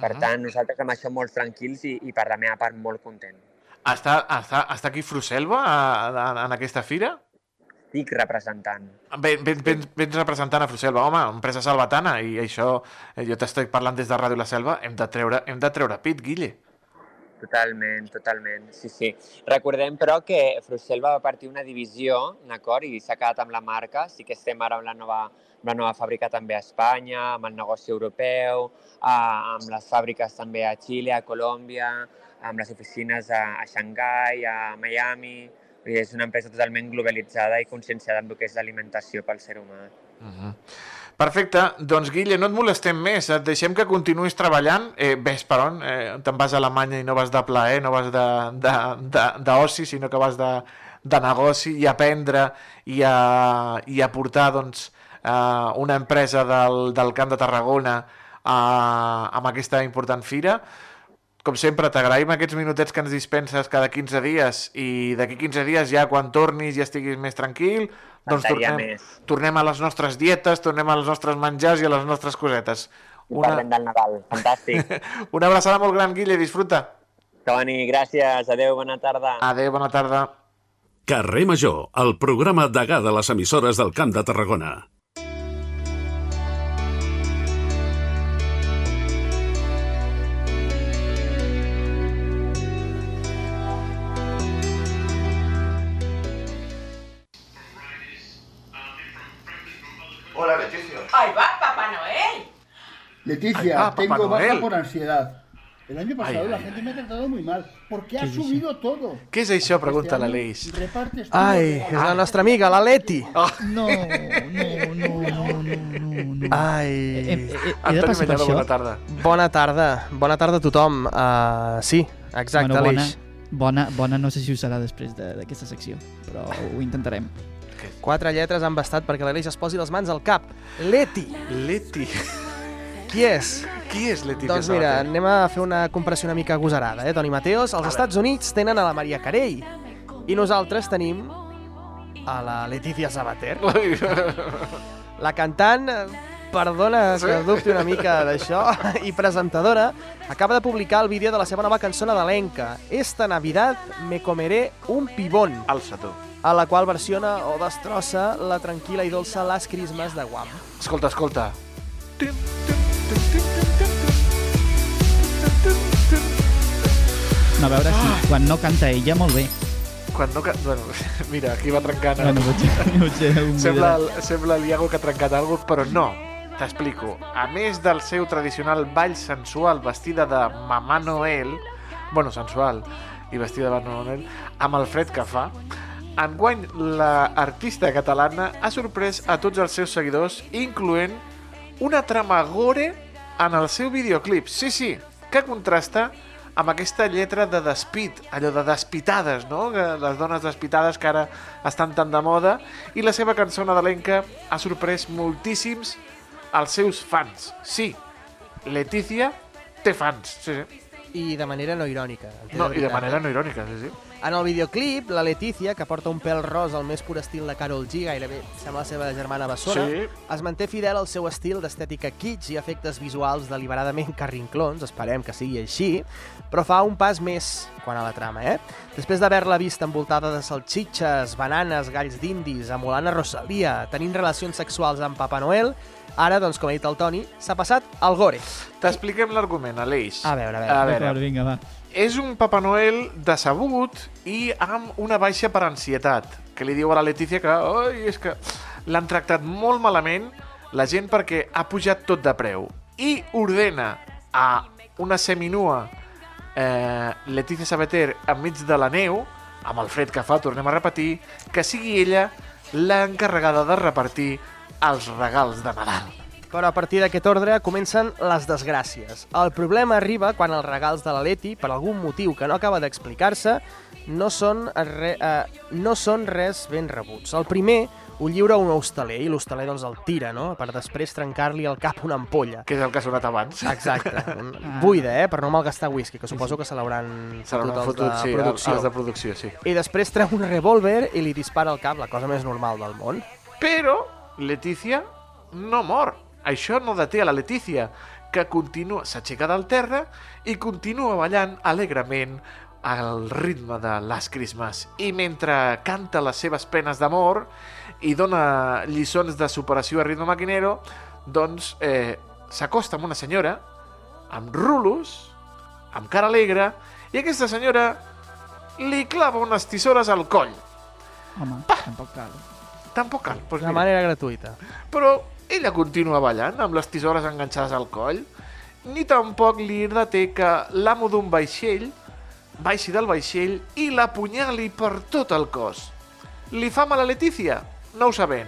Per Ah. tant, nosaltres amb això molt tranquils i, i per la meva part molt content. Està, està, està aquí Fruselva a- a- en aquesta fira? Estic representant. Ben, ben, ben, vens representant a Fruselva, home, empresa salvatana, i això, eh, jo t'estic parlant des de Ràdio La Selva, hem de treure, hem de treure pit, Guille. Totalment, totalment, sí, sí. Recordem, però, que Fruselva va partir una divisió, d'acord, i s'ha quedat amb la marca. Sí que estem ara amb la nova, amb la nova fàbrica també a Espanya, amb el negoci europeu, a, amb les fàbriques també a Xile, a Colòmbia, amb les oficines a, a Xangai, a Miami... És una empresa totalment globalitzada i conscienciada amb el que és l'alimentació pel ser humà. Uh -huh. Perfecte, doncs Guille, no et molestem més, et deixem que continuïs treballant, eh, ves per on, eh, te'n vas a Alemanya i no vas de plaer, no vas d'oci, sinó que vas de, de negoci i aprendre i a, i a portar doncs, eh, una empresa del, del Camp de Tarragona a, amb aquesta important fira. Com sempre, t'agraïm aquests minutets que ens dispenses cada 15 dies i d'aquí 15 dies ja quan tornis i estiguis més tranquil, doncs Faltaria tornem, més. tornem a les nostres dietes, tornem a les nostres menjars i a les nostres cosetes. I parlem del Nadal. Fantàstic. una abraçada molt gran, Guille, disfruta. Toni, gràcies. Adéu, bona tarda. Adéu, bona tarda. Carrer Major, el programa degà de les emissores del Camp de Tarragona. Leticia, Papá tengo baja por ansiedad. El año pasado Ay, la ay, gente me ha tratado muy mal. porque ha ¿Qué dice? subido todo? Què és això? Pregunta la Ai, los és la nostra amiga, la Leti. No, no, no, no, no, no. Ai... He, he, he de Antoni passar per Mellado, això? bona tarda. Bona tarda. Bona tarda a tothom. Uh, sí, exacte, bueno, bona, Aleix. bona, bona, no sé si ho serà després de- d'aquesta secció, però ho intentarem. Quatre lletres han bastat perquè l'Aleix es posi les mans al cap. Leti. Leti. Qui és? Qui és Leticia Doncs mira, Sabater? anem a fer una comparació una mica agosarada, eh, Toni Mateos? Els Estats Units tenen a la Maria Carey i nosaltres tenim a la Leticia Sabater. La cantant, perdona que dubti una mica d'això, i presentadora, acaba de publicar el vídeo de la seva nova cançó nadalenca, Esta Navidad me comeré un pibón. Alça tu. A la qual versiona o destrossa la tranquil·la i dolça Las Christmas de Guam. Escolta, escolta. No, a veure si quan no canta ella, molt bé. Quan no... ca- Bueno, mira, aquí va trencant... Bueno, potser, potser Sembla, el- sembla el Iago que ha trencat alguna cosa, però no. T'explico. A més del seu tradicional ball sensual vestida de Mamà Noel, bueno, sensual, i vestida de Mamà Noel, amb el fred que fa, enguany l'artista catalana ha sorprès a tots els seus seguidors, incloent una trama gore en el seu videoclip. Sí, sí, que contrasta amb aquesta lletra de despit, allò de despitades, no? Les dones despitades que ara estan tan de moda, i la seva cançó nadalenca ha sorprès moltíssims als seus fans. Sí, Leticia té fans, sí, sí. I de manera no irònica. No, I de manera eh? no irònica, sí, sí. En el videoclip, la Letícia, que porta un pèl rosa al més pur estil de Carol G, gairebé sembla la seva germana bessona, Sí. es manté fidel al seu estil d'estètica kitsch i efectes visuals deliberadament carrinclons, esperem que sigui així, però fa un pas més quan a la trama, eh? Després d'haver-la vist envoltada de salxitxes, bananes, galls d'indis, emulant a Rosalia, tenint relacions sexuals amb Papa Noel, ara, doncs, com ha dit el Toni, s'ha passat al gore. T'expliquem l'argument, Aleix. A veure, a veure. A veure, vinga, va. És un Papa Noel decebut i amb una baixa per ansietat, que li diu a la Letícia que Oi, és que l'han tractat molt malament la gent perquè ha pujat tot de preu i ordena a una seminua eh, Letícia Sabater enmig de la neu, amb el fred que fa, tornem a repetir, que sigui ella l'encarregada de repartir els regals de Nadal. Però a partir d'aquest ordre comencen les desgràcies. El problema arriba quan els regals de la Leti, per algun motiu que no acaba d'explicar-se, no, són re, eh, no són res ben rebuts. El primer ho lliura un hostaler i l'hostaler doncs el tira, no?, per després trencar-li al cap una ampolla. Que és el que ha sonat abans. Exacte. Buida, eh?, per no malgastar whisky, que suposo que se l'hauran els fotut, de sí, producció. els de producció, sí. I després treu un revòlver i li dispara al cap, la cosa més normal del món. Però Letícia no mor. Això no deté a la Letícia, que continua, s'aixeca del terra i continua ballant alegrement al ritme de Last Christmas. I mentre canta les seves penes d'amor i dona lliçons de superació a ritme maquinero, doncs eh, s'acosta amb una senyora amb rulos, amb cara alegre, i aquesta senyora li clava unes tisores al coll. Home, tampoc cal. Tampoc cal. Doncs De mira. manera gratuïta. Però ella continua ballant amb les tisores enganxades al coll, ni tampoc li deté que l'amo d'un vaixell baixi del vaixell i l'apunyali per tot el cos. Li fa mal a Letícia? No ho sabem.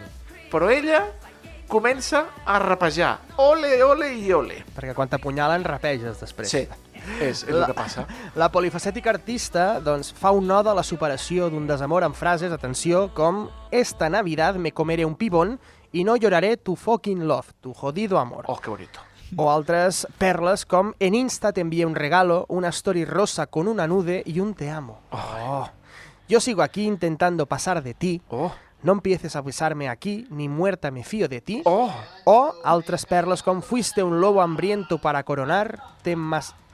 Però ella comença a rapejar. Ole, ole i ole. Perquè quan t'apunyalen rapeges després. Sí, és, és el que passa. La polifacètica artista doncs, fa un node a la superació d'un desamor amb frases, atenció, com Esta Navidad me comeré un pibón y no lloraré tu fucking love, tu jodido amor. Oh, que bonito. O altres perles com En Insta te envié un regalo, una story rosa con una nude y un te amo. Oh. Yo sigo aquí intentando pasar de ti. Oh. No empieces a besarme aquí, ni muerta me fío de ti. Oh. O altres perles com Fuiste un lobo hambriento para coronar, te,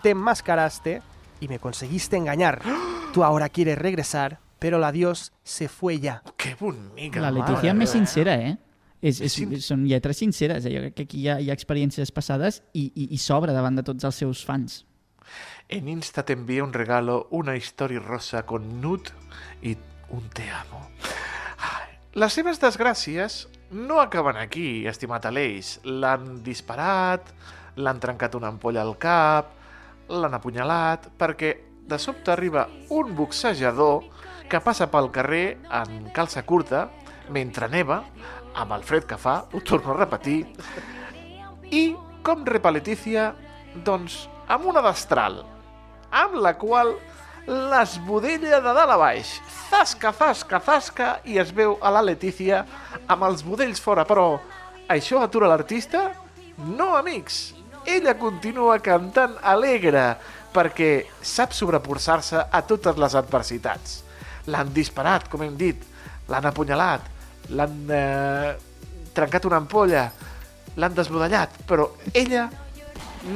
te enmascaraste y me conseguiste engañar. Tú ahora quieres regresar, pero el adiós se fue ya. Que bonica. La Letícia és més sincera, eh? És, és, són lletres sinceres, eh? jo crec que aquí hi ha, hi ha experiències passades i, i, i s'obre davant de tots els seus fans. En Insta te envié un regalo, una història rosa con nut i un te amo. Les seves desgràcies no acaben aquí, estimat Aleix. L'han disparat, l'han trencat una ampolla al cap, l'han apunyalat, perquè de sobte arriba un boxejador que passa pel carrer en calça curta, mentre neva, amb el fred que fa, ho torno a repetir, i com repa Letícia? Doncs amb una destral, amb la qual l'esbudella de dalt a baix. Zasca, zasca, zasca, i es veu a la Letícia amb els budells fora. Però això atura l'artista? No, amics. Ella continua cantant alegre perquè sap sobreposar-se a totes les adversitats. L'han disparat, com hem dit, l'han apunyalat, l'han eh, trencat una ampolla, l'han desbudellat, però ella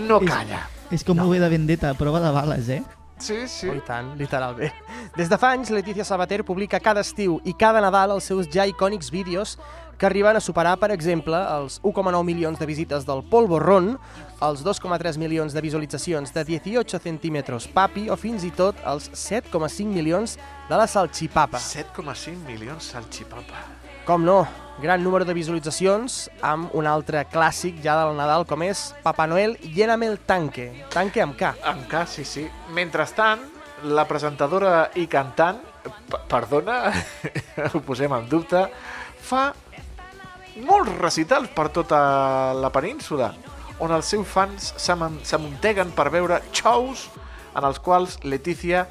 no calla. És com no. de vendetta, prova de bales, eh? Sí, sí. Oh, I tant, literalment. Des de fa anys, Letícia Sabater publica cada estiu i cada Nadal els seus ja icònics vídeos que arriben a superar, per exemple, els 1,9 milions de visites del Polvorrón, els 2,3 milions de visualitzacions de 18 centímetres papi o fins i tot els 7,5 milions de la salchipapa. 7,5 milions salchipapa. Com no, gran número de visualitzacions amb un altre clàssic ja del Nadal com és Papa Noel, lléname el tanque. Tanque amb K. Amb K, sí, sí. Mentrestant, la presentadora i cantant, perdona, ho posem en dubte, fa molts recitals per tota la península, on els seus fans s'amunteguen per veure shows en els quals Letícia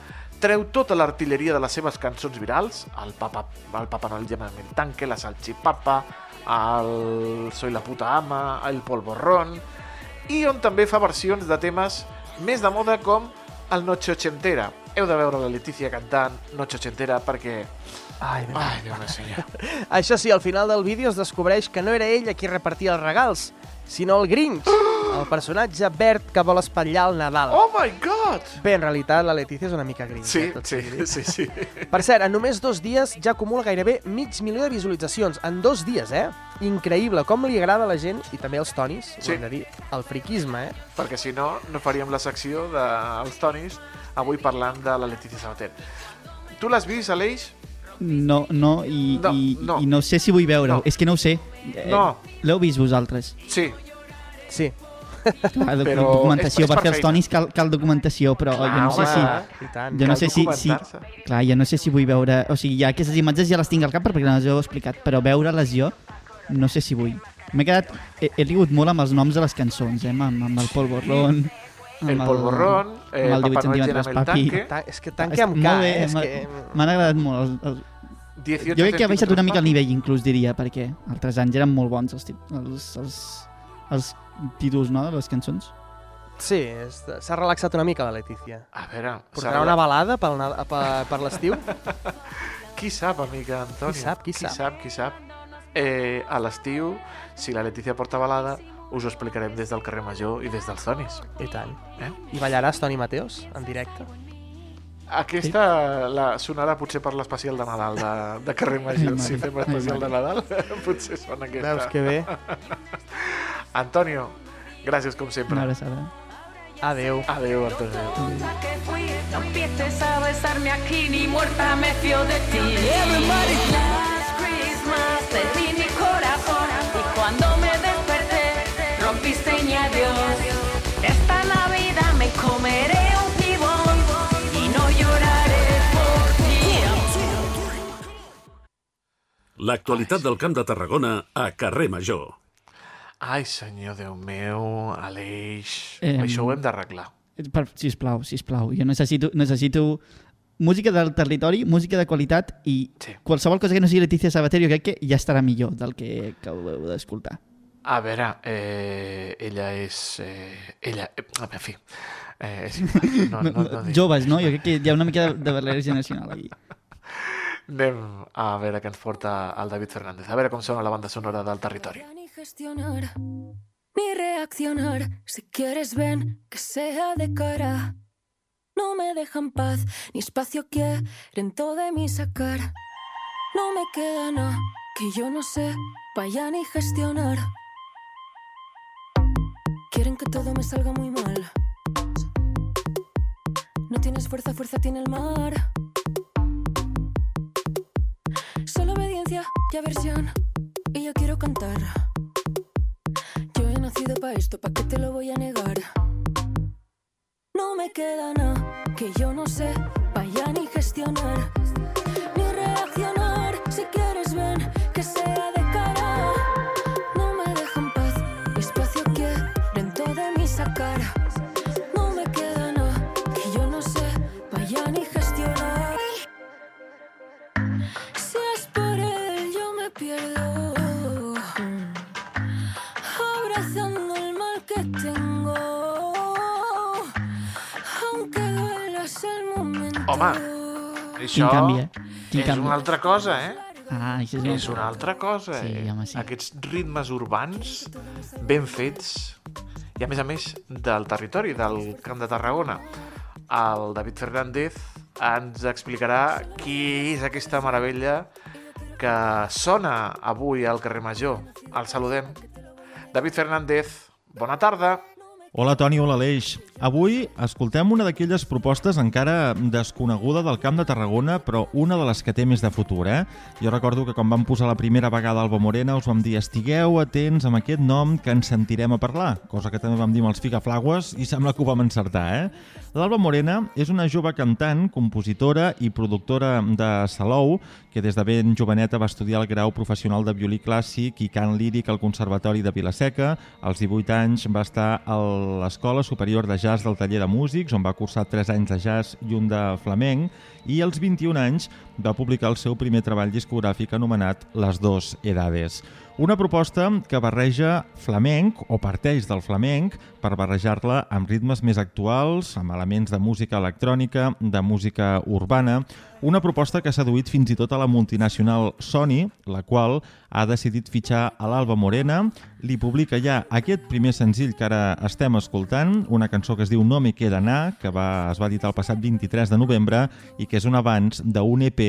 treu tota l'artilleria de les seves cançons virals, el Papa, el Papa llamament el tanque, la salchipapa, el Soy la puta ama, el polvorrón, i on també fa versions de temes més de moda com el Noche Ochentera. Heu de veure la Letícia cantant Noche Ochentera perquè... Ai, Déu Ai, Déu meu senyor. Això sí, al final del vídeo es descobreix que no era ell a qui repartia els regals, sinó el Grinch, el personatge verd que vol espatllar el Nadal. Oh my god! Bé, en realitat la Letícia és una mica Grinch. Sí, eh, tot sí, sí, sí. Per cert, en només dos dies ja acumula gairebé mig milió de visualitzacions. En dos dies, eh? Increïble, com li agrada a la gent, i també als tonis, Sí. ho hem de dir, el friquisme, eh? Perquè si no, no faríem la secció dels Tonis avui parlant de la Letícia Sabater. Tu l'has vist, Aleix? No, no, i No, i, no. i no sé si vull veure-ho. No. És que no ho sé. Eh, No. L'heu vist vosaltres? Sí. Sí. Clar, doc Però documentació, és- és per per fer els tonis cal, cal documentació, però Clar, jo no sé home, si... tant, jo no sé si, si... Clar, jo no sé si vull veure... O sigui, ja aquestes imatges ja les tinc al cap perquè les heu explicat, però veure-les jo no sé si vull. M'he quedat... He, he rigut molt amb els noms de les cançons, eh? Amb, amb el polvorrón... amb El polvorrón, eh, amb el 18 Papá Noel centímetres, el papi. Ta- és que tanque amb K, bé, eh? És que- M'han agradat molt. Els, els... 18 jo crec que ha baixat una mica el nivell, inclús, diria, perquè altres anys eren molt bons els, tit- els, els, els títols, no?, de les cançons. Sí, s'ha relaxat una mica la Letícia. A veure... Portarà una balada per, per, per l'estiu? Qui sap, amiga Antònia? Qui sap, qui qui sap? sap, qui sap. Eh, a l'estiu, si la Letícia porta balada, us ho explicarem des del carrer Major i des dels Tonis. I tant. Eh? I ballaràs Toni Mateos en directe? Aquesta la sonarà potser per l'especial de Nadal de, de carrer Major. Si fem l'especial de Nadal, potser sona aquesta. Veus que bé. Antonio, gràcies com sempre. Una abraçada. Adeu. Adeu, Antonio. no empieces a besarme aquí ni muerta me fío de ti. Last Christmas te di mi corazón y cuando me desperté rompiste mi adiós. Esta Navidad me comeré un pibón y no lloraré por ti. L'actualitat del Camp de Tarragona a carrer Major. Ai, senyor Déu meu, Aleix, Em, això ho hem d'arreglar. Per, sisplau, sisplau. Jo necessito, necessito música del territori, música de qualitat i sí. qualsevol cosa que no sigui Letícia Sabater jo crec que ja estarà millor del que acabeu d'escoltar. A veure, eh, ella és... Eh, ella... Eh, en fi... Eh, és, no, no, no, no, Joves, no? Jo crec que hi ha una mica de, de barrera generacional aquí. Anem a veure què ens porta el David Fernández. A veure com sona la banda sonora del territori. Ni gestionar ni reaccionar. Si quieres ven que sea de cara. No me dejan paz ni espacio quieren todo de mí sacar. No me queda nada que yo no sé vaya ni gestionar. Quieren que todo me salga muy mal. No tienes fuerza, fuerza tiene el mar. Solo obediencia y aversión. Y yo quiero cantar. Nacido para esto, ¿para qué te lo voy a negar? No me queda nada que yo no sé, vaya ni gestionar, Home, això Quin canvi, eh? Quin és canvi. una altra cosa, eh? Ah, això és una és una altra cosa. Sí, eh? home, sí. Aquests ritmes urbans ben fets i a més a més del territori, del Camp de Tarragona. El David Fernández ens explicarà qui és aquesta meravella que sona avui al carrer Major. El saludem. David Fernández, bona tarda. Hola Toni, hola Aleix. Avui escoltem una d'aquelles propostes encara desconeguda del Camp de Tarragona, però una de les que té més de futur, eh? Jo recordo que quan vam posar la primera vegada Alba Morena us vam dir estigueu atents amb aquest nom que ens sentirem a parlar, cosa que també vam dir amb els Figaflagües i sembla que ho vam encertar, eh? L'Alba Morena és una jove cantant, compositora i productora de Salou, que des de ben joveneta va estudiar el grau professional de violí clàssic i cant líric al Conservatori de Vilaseca. Als 18 anys va estar a l'Escola Superior de Jazz del Taller de Músics, on va cursar 3 anys de jazz i un de flamenc, i als 21 anys va publicar el seu primer treball discogràfic anomenat Les dos edades. Una proposta que barreja flamenc, o parteix del flamenc, per barrejar-la amb ritmes més actuals, amb elements de música electrònica, de música urbana, una proposta que ha seduït fins i tot a la multinacional Sony, la qual ha decidit fitxar a l'Alba Morena, li publica ja aquest primer senzill que ara estem escoltant, una cançó que es diu No me queda anar, que va, es va editar el passat 23 de novembre i que és un avanç d'un EP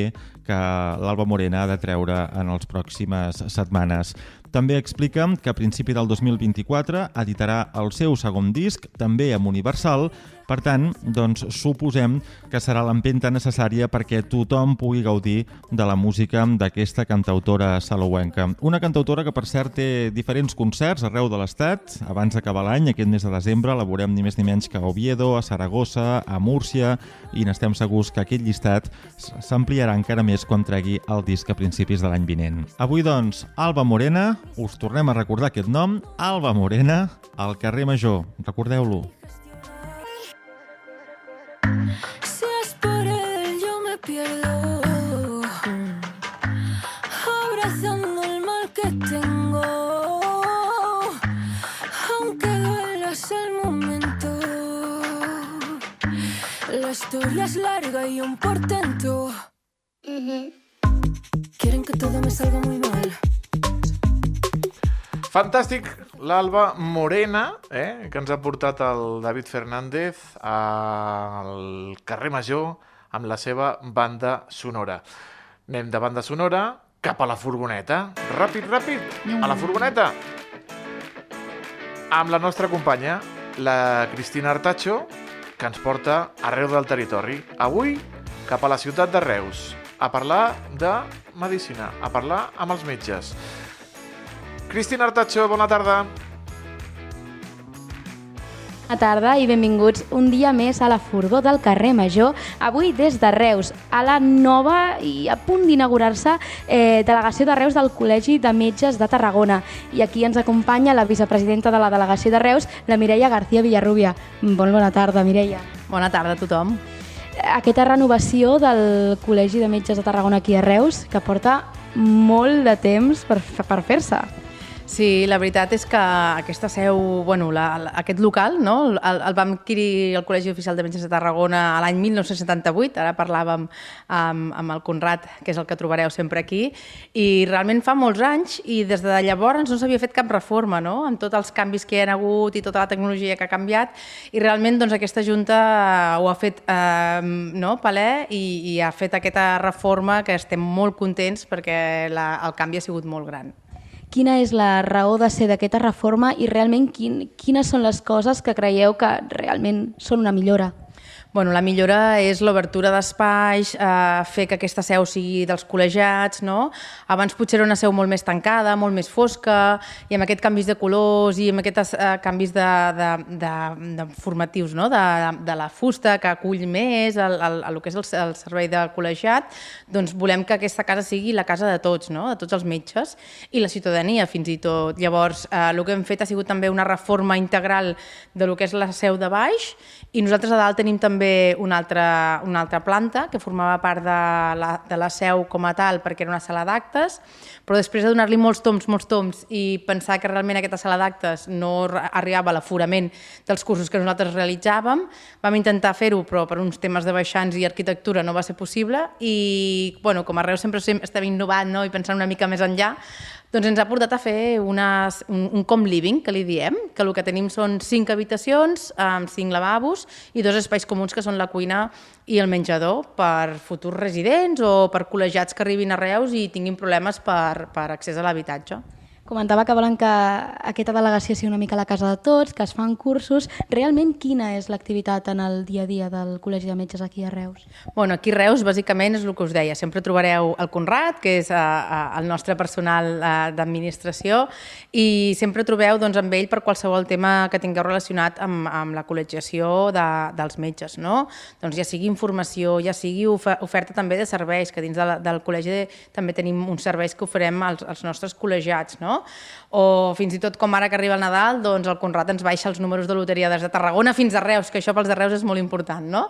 que l'Alba Morena ha de treure en les pròximes setmanes. També explica que a principi del 2024 editarà el seu segon disc, també amb Universal, Per tant, doncs, suposem que serà l'empenta necessària perquè tothom pugui gaudir de la música d'aquesta cantautora salouenca. Una cantautora que, per cert, té diferents concerts arreu de l'Estat. Abans d'acabar l'any, aquest mes de desembre, la veurem ni més ni menys que a Oviedo, a Saragossa, a Múrcia, i n'estem segurs que aquest llistat s'ampliarà encara més quan tregui el disc a principis de l'any vinent. Avui, doncs, Alba Morena, us tornem a recordar aquest nom, Alba Morena, al carrer Major. Recordeu-lo. Pierdo. Abrazando el mal que tengo. Aunque duela es el momento. La historia es larga y un portento. Quieren que todo me salga muy mal. Fantàstic, l'Alba Morena, eh, que ens ha portat el David Fernández al carrer Major amb la seva banda sonora. Anem de banda sonora cap a la furgoneta. Ràpid, ràpid, a la furgoneta. Amb la nostra companya, la Cristina Artacho, que ens porta arreu del territori. Avui, cap a la ciutat de Reus, a parlar de medicina, a parlar amb els metges. Cristina Artacho, bona tarda. Bona tarda i benvinguts un dia més a la furgó del carrer Major, avui des de Reus, a la nova i a punt d'inaugurar-se eh, delegació de Reus del Col·legi de Metges de Tarragona. I aquí ens acompanya la vicepresidenta de la delegació de Reus, la Mireia García Villarrubia. Bon bona tarda, Mireia. Bona tarda a tothom. Aquesta renovació del Col·legi de Metges de Tarragona aquí a Reus, que porta molt de temps per, per fer-se. Sí, la veritat és que aquesta seu, bueno, la, la, aquest local, no? el, el vam adquirir el Col·legi Oficial de Metges de Tarragona a l'any 1978, ara parlàvem amb, amb el Conrad, que és el que trobareu sempre aquí, i realment fa molts anys i des de llavors no s'havia fet cap reforma, no? amb tots els canvis que hi ha hagut i tota la tecnologia que ha canviat, i realment doncs, aquesta Junta ho ha fet eh, no, palè i, i ha fet aquesta reforma que estem molt contents perquè la, el canvi ha sigut molt gran. Quina és la raó de ser d'aquesta reforma i realment quin, quines són les coses que creieu que realment són una millora? Bueno, la millora és l'obertura d'espais, eh, fer que aquesta seu sigui dels col·legiats, no? Abans potser era una seu molt més tancada, molt més fosca, i amb aquests canvis de colors i amb aquests eh, canvis de, de, de, de formatius, no? De, de la fusta que acull més el, el, el, que és el, el servei de col·legiat, doncs volem que aquesta casa sigui la casa de tots, no? de tots els metges i la ciutadania fins i tot. Llavors, eh, el que hem fet ha sigut també una reforma integral de lo que és la seu de baix i nosaltres a dalt tenim també una altra, una altra planta que formava part de la, de la seu com a tal perquè era una sala d'actes, però després de donar-li molts toms, molts toms i pensar que realment aquesta sala d'actes no arribava a l'aforament dels cursos que nosaltres realitzàvem, vam intentar fer-ho però per uns temes de baixants i arquitectura no va ser possible i bueno, com a Reus sempre estem innovant no? i pensant una mica més enllà, doncs ens ha portat a fer unes, un, un com living, que li diem, que el que tenim són cinc habitacions amb cinc lavabos i dos espais comuns que són la cuina i el menjador per futurs residents o per col·legiats que arribin a Reus i tinguin problemes per, per accés a l'habitatge. Comentava que volen que aquesta delegació sigui una mica la casa de tots, que es fan cursos. Realment, quina és l'activitat en el dia a dia del Col·legi de Metges aquí a Reus? Bueno, aquí a Reus, bàsicament, és el que us deia. Sempre trobareu el Conrad, que és uh, el nostre personal uh, d'administració, i sempre trobeu doncs, amb ell per qualsevol tema que tingueu relacionat amb, amb la col·legiació de, dels metges. No? Doncs ja sigui informació, ja sigui oferta també de serveis, que dins de la, del col·legi també tenim uns serveis que oferem als, als nostres col·legiats, no? O fins i tot com ara que arriba el Nadal, doncs el Conrad ens baixa els números de loteria des de Tarragona fins a Reus, que això pels de Reus és molt important, no?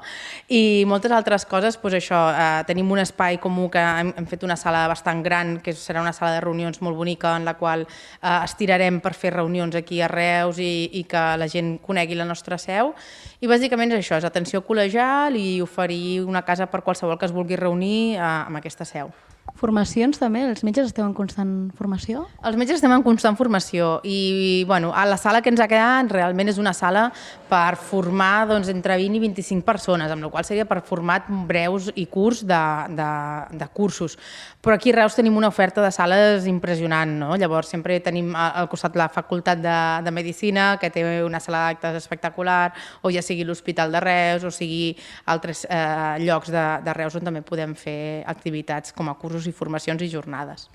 I moltes altres coses, doncs això, eh, tenim un espai comú que hem, hem fet una sala bastant gran, que serà una sala de reunions molt bonica, en la qual eh, estirarem per fer reunions aquí a Reus i, i que la gent conegui la nostra seu. I bàsicament és això, és atenció col·legial i oferir una casa per qualsevol que es vulgui reunir eh, amb aquesta seu. Formacions també? Els metges esteu en constant formació? Els metges estem en constant formació i, bueno, a la sala que ens ha quedat realment és una sala per formar doncs, entre 20 i 25 persones, amb la qual seria per format breus i curs de, de, de cursos. Però aquí a Reus tenim una oferta de sales impressionant, no? Llavors sempre tenim al costat la Facultat de, de Medicina, que té una sala d'actes espectacular, o ja sigui l'Hospital de Reus, o sigui altres eh, llocs de, de Reus on també podem fer activitats com a cursos i formacions i jornades.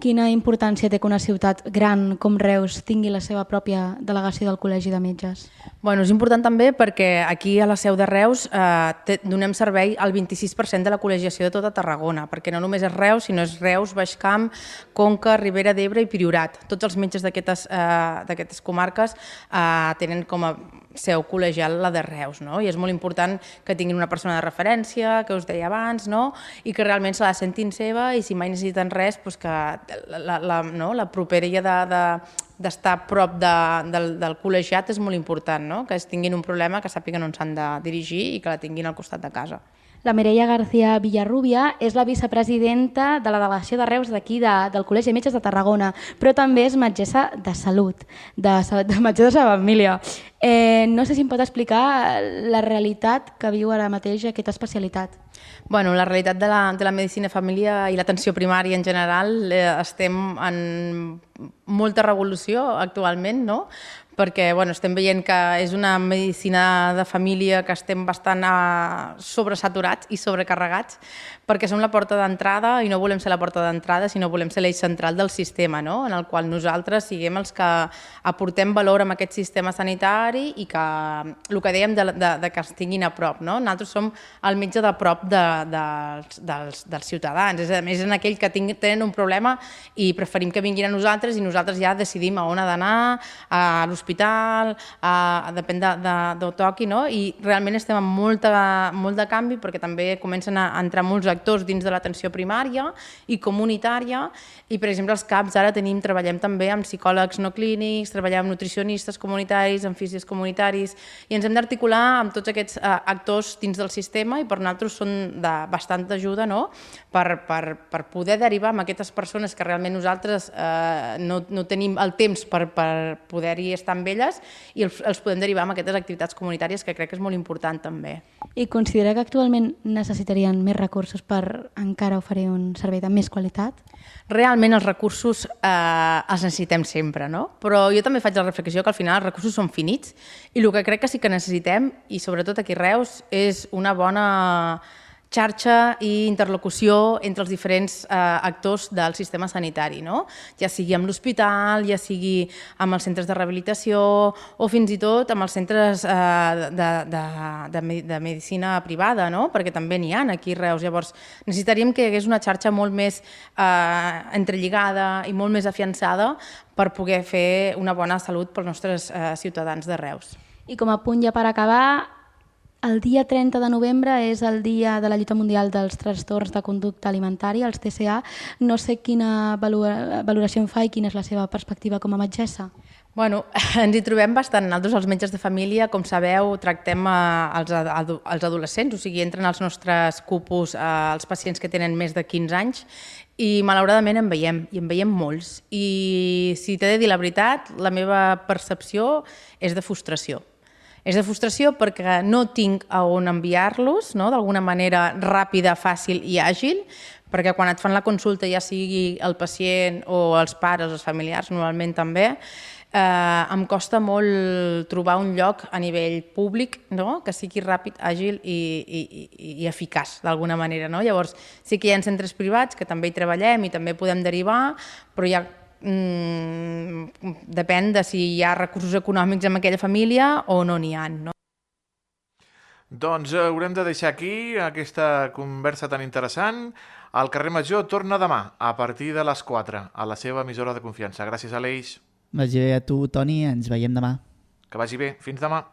Quina importància té que una ciutat gran com Reus tingui la seva pròpia delegació del Col·legi de Metges? Bueno, és important també perquè aquí a la seu de Reus eh, donem servei al 26% de la col·legiació de tota Tarragona, perquè no només és Reus, sinó és Reus, Baixcamp, Conca, Ribera d'Ebre i Priorat. Tots els metges d'aquestes eh, comarques eh, tenen com a seu col·legial la de Reus, no? I és molt important que tinguin una persona de referència, que us deia abans, no? I que realment se la sentin seva i si mai necessiten res, doncs que la, la, no? la properia de, de, d'estar a prop de, del, del col·legiat és molt important, no? que es tinguin un problema, que sàpiguen on s'han de dirigir i que la tinguin al costat de casa. La Mireia García Villarrubia és la vicepresidenta de la delegació de Reus d'aquí, de, del Col·legi de Metges de Tarragona, però també és metgessa de salut, de, de metgessa de família. Eh, no sé si em pot explicar la realitat que viu ara mateix aquesta especialitat. Bueno, la realitat de la, de la medicina família i l'atenció primària en general eh, estem en molta revolució actualment, no? Perquè bueno, estem veient que és una medicina de família que estem bastant eh, sobresaturats i sobrecarregats perquè som la porta d'entrada i no volem ser la porta d'entrada, sinó volem ser l'eix central del sistema, no? en el qual nosaltres siguem els que aportem valor amb aquest sistema sanitari i que el que dèiem de, de, de que es tinguin a prop. No? Nosaltres som el metge de prop de, dels, dels, dels ciutadans, és a més en aquell que ting, tenen un problema i preferim que vinguin a nosaltres i nosaltres ja decidim a on ha d'anar, a l'hospital, a, depèn de, de, d'on toqui, no? i realment estem amb molta, molt de canvi perquè també comencen a entrar molts actors dins de l'atenció primària i comunitària i per exemple els CAPs ara tenim, treballem també amb psicòlegs no clínics, treballem amb nutricionistes comunitaris, amb fisios comunitaris i ens hem d'articular amb tots aquests eh, actors dins del sistema i per nosaltres són de bastanta ajuda no? per, per, per poder derivar amb aquestes persones que realment nosaltres eh, no, no tenim el temps per, per poder-hi estar amb elles i els, els podem derivar amb aquestes activitats comunitàries que crec que és molt important també. I considera que actualment necessitarien més recursos per encara oferir un servei de més qualitat? Realment els recursos eh, els necessitem sempre, no? Però jo també faig la reflexió que al final els recursos són finits i el que crec que sí que necessitem, i sobretot aquí Reus, és una bona xarxa i interlocució entre els diferents eh, actors del sistema sanitari, no? ja sigui amb l'hospital, ja sigui amb els centres de rehabilitació o fins i tot amb els centres eh, de, de, de, de medicina privada, no? perquè també n'hi ha aquí a Reus. Llavors, necessitaríem que hi hagués una xarxa molt més eh, entrelligada i molt més afiançada per poder fer una bona salut pels nostres eh, ciutadans de Reus. I com a punt ja per acabar, el dia 30 de novembre és el dia de la lluita mundial dels trastorns de conducta alimentària, els TCA. No sé quina valora- valoració en fa i quina és la seva perspectiva com a metgessa. Bueno, ens hi trobem bastant. Nosaltres, els metges de família, com sabeu, tractem eh, els, els adolescents, o sigui, entren als nostres cupos eh, els pacients que tenen més de 15 anys i malauradament en veiem, i en veiem molts. I si t'he de dir la veritat, la meva percepció és de frustració. És de frustració perquè no tinc a on enviar-los, no? d'alguna manera ràpida, fàcil i àgil, perquè quan et fan la consulta, ja sigui el pacient o els pares, els familiars, normalment també, eh, em costa molt trobar un lloc a nivell públic no? que sigui ràpid, àgil i, i, i, i eficaç, d'alguna manera. No? Llavors, sí que hi ha centres privats que també hi treballem i també podem derivar, però hi ha mm, depèn de si hi ha recursos econòmics en aquella família o no n'hi ha. No? Doncs eh, haurem de deixar aquí aquesta conversa tan interessant. El carrer Major torna demà, a partir de les 4, a la seva emissora de confiança. Gràcies, Aleix. Vagi bé a tu, Toni, ens veiem demà. Que vagi bé. Fins demà.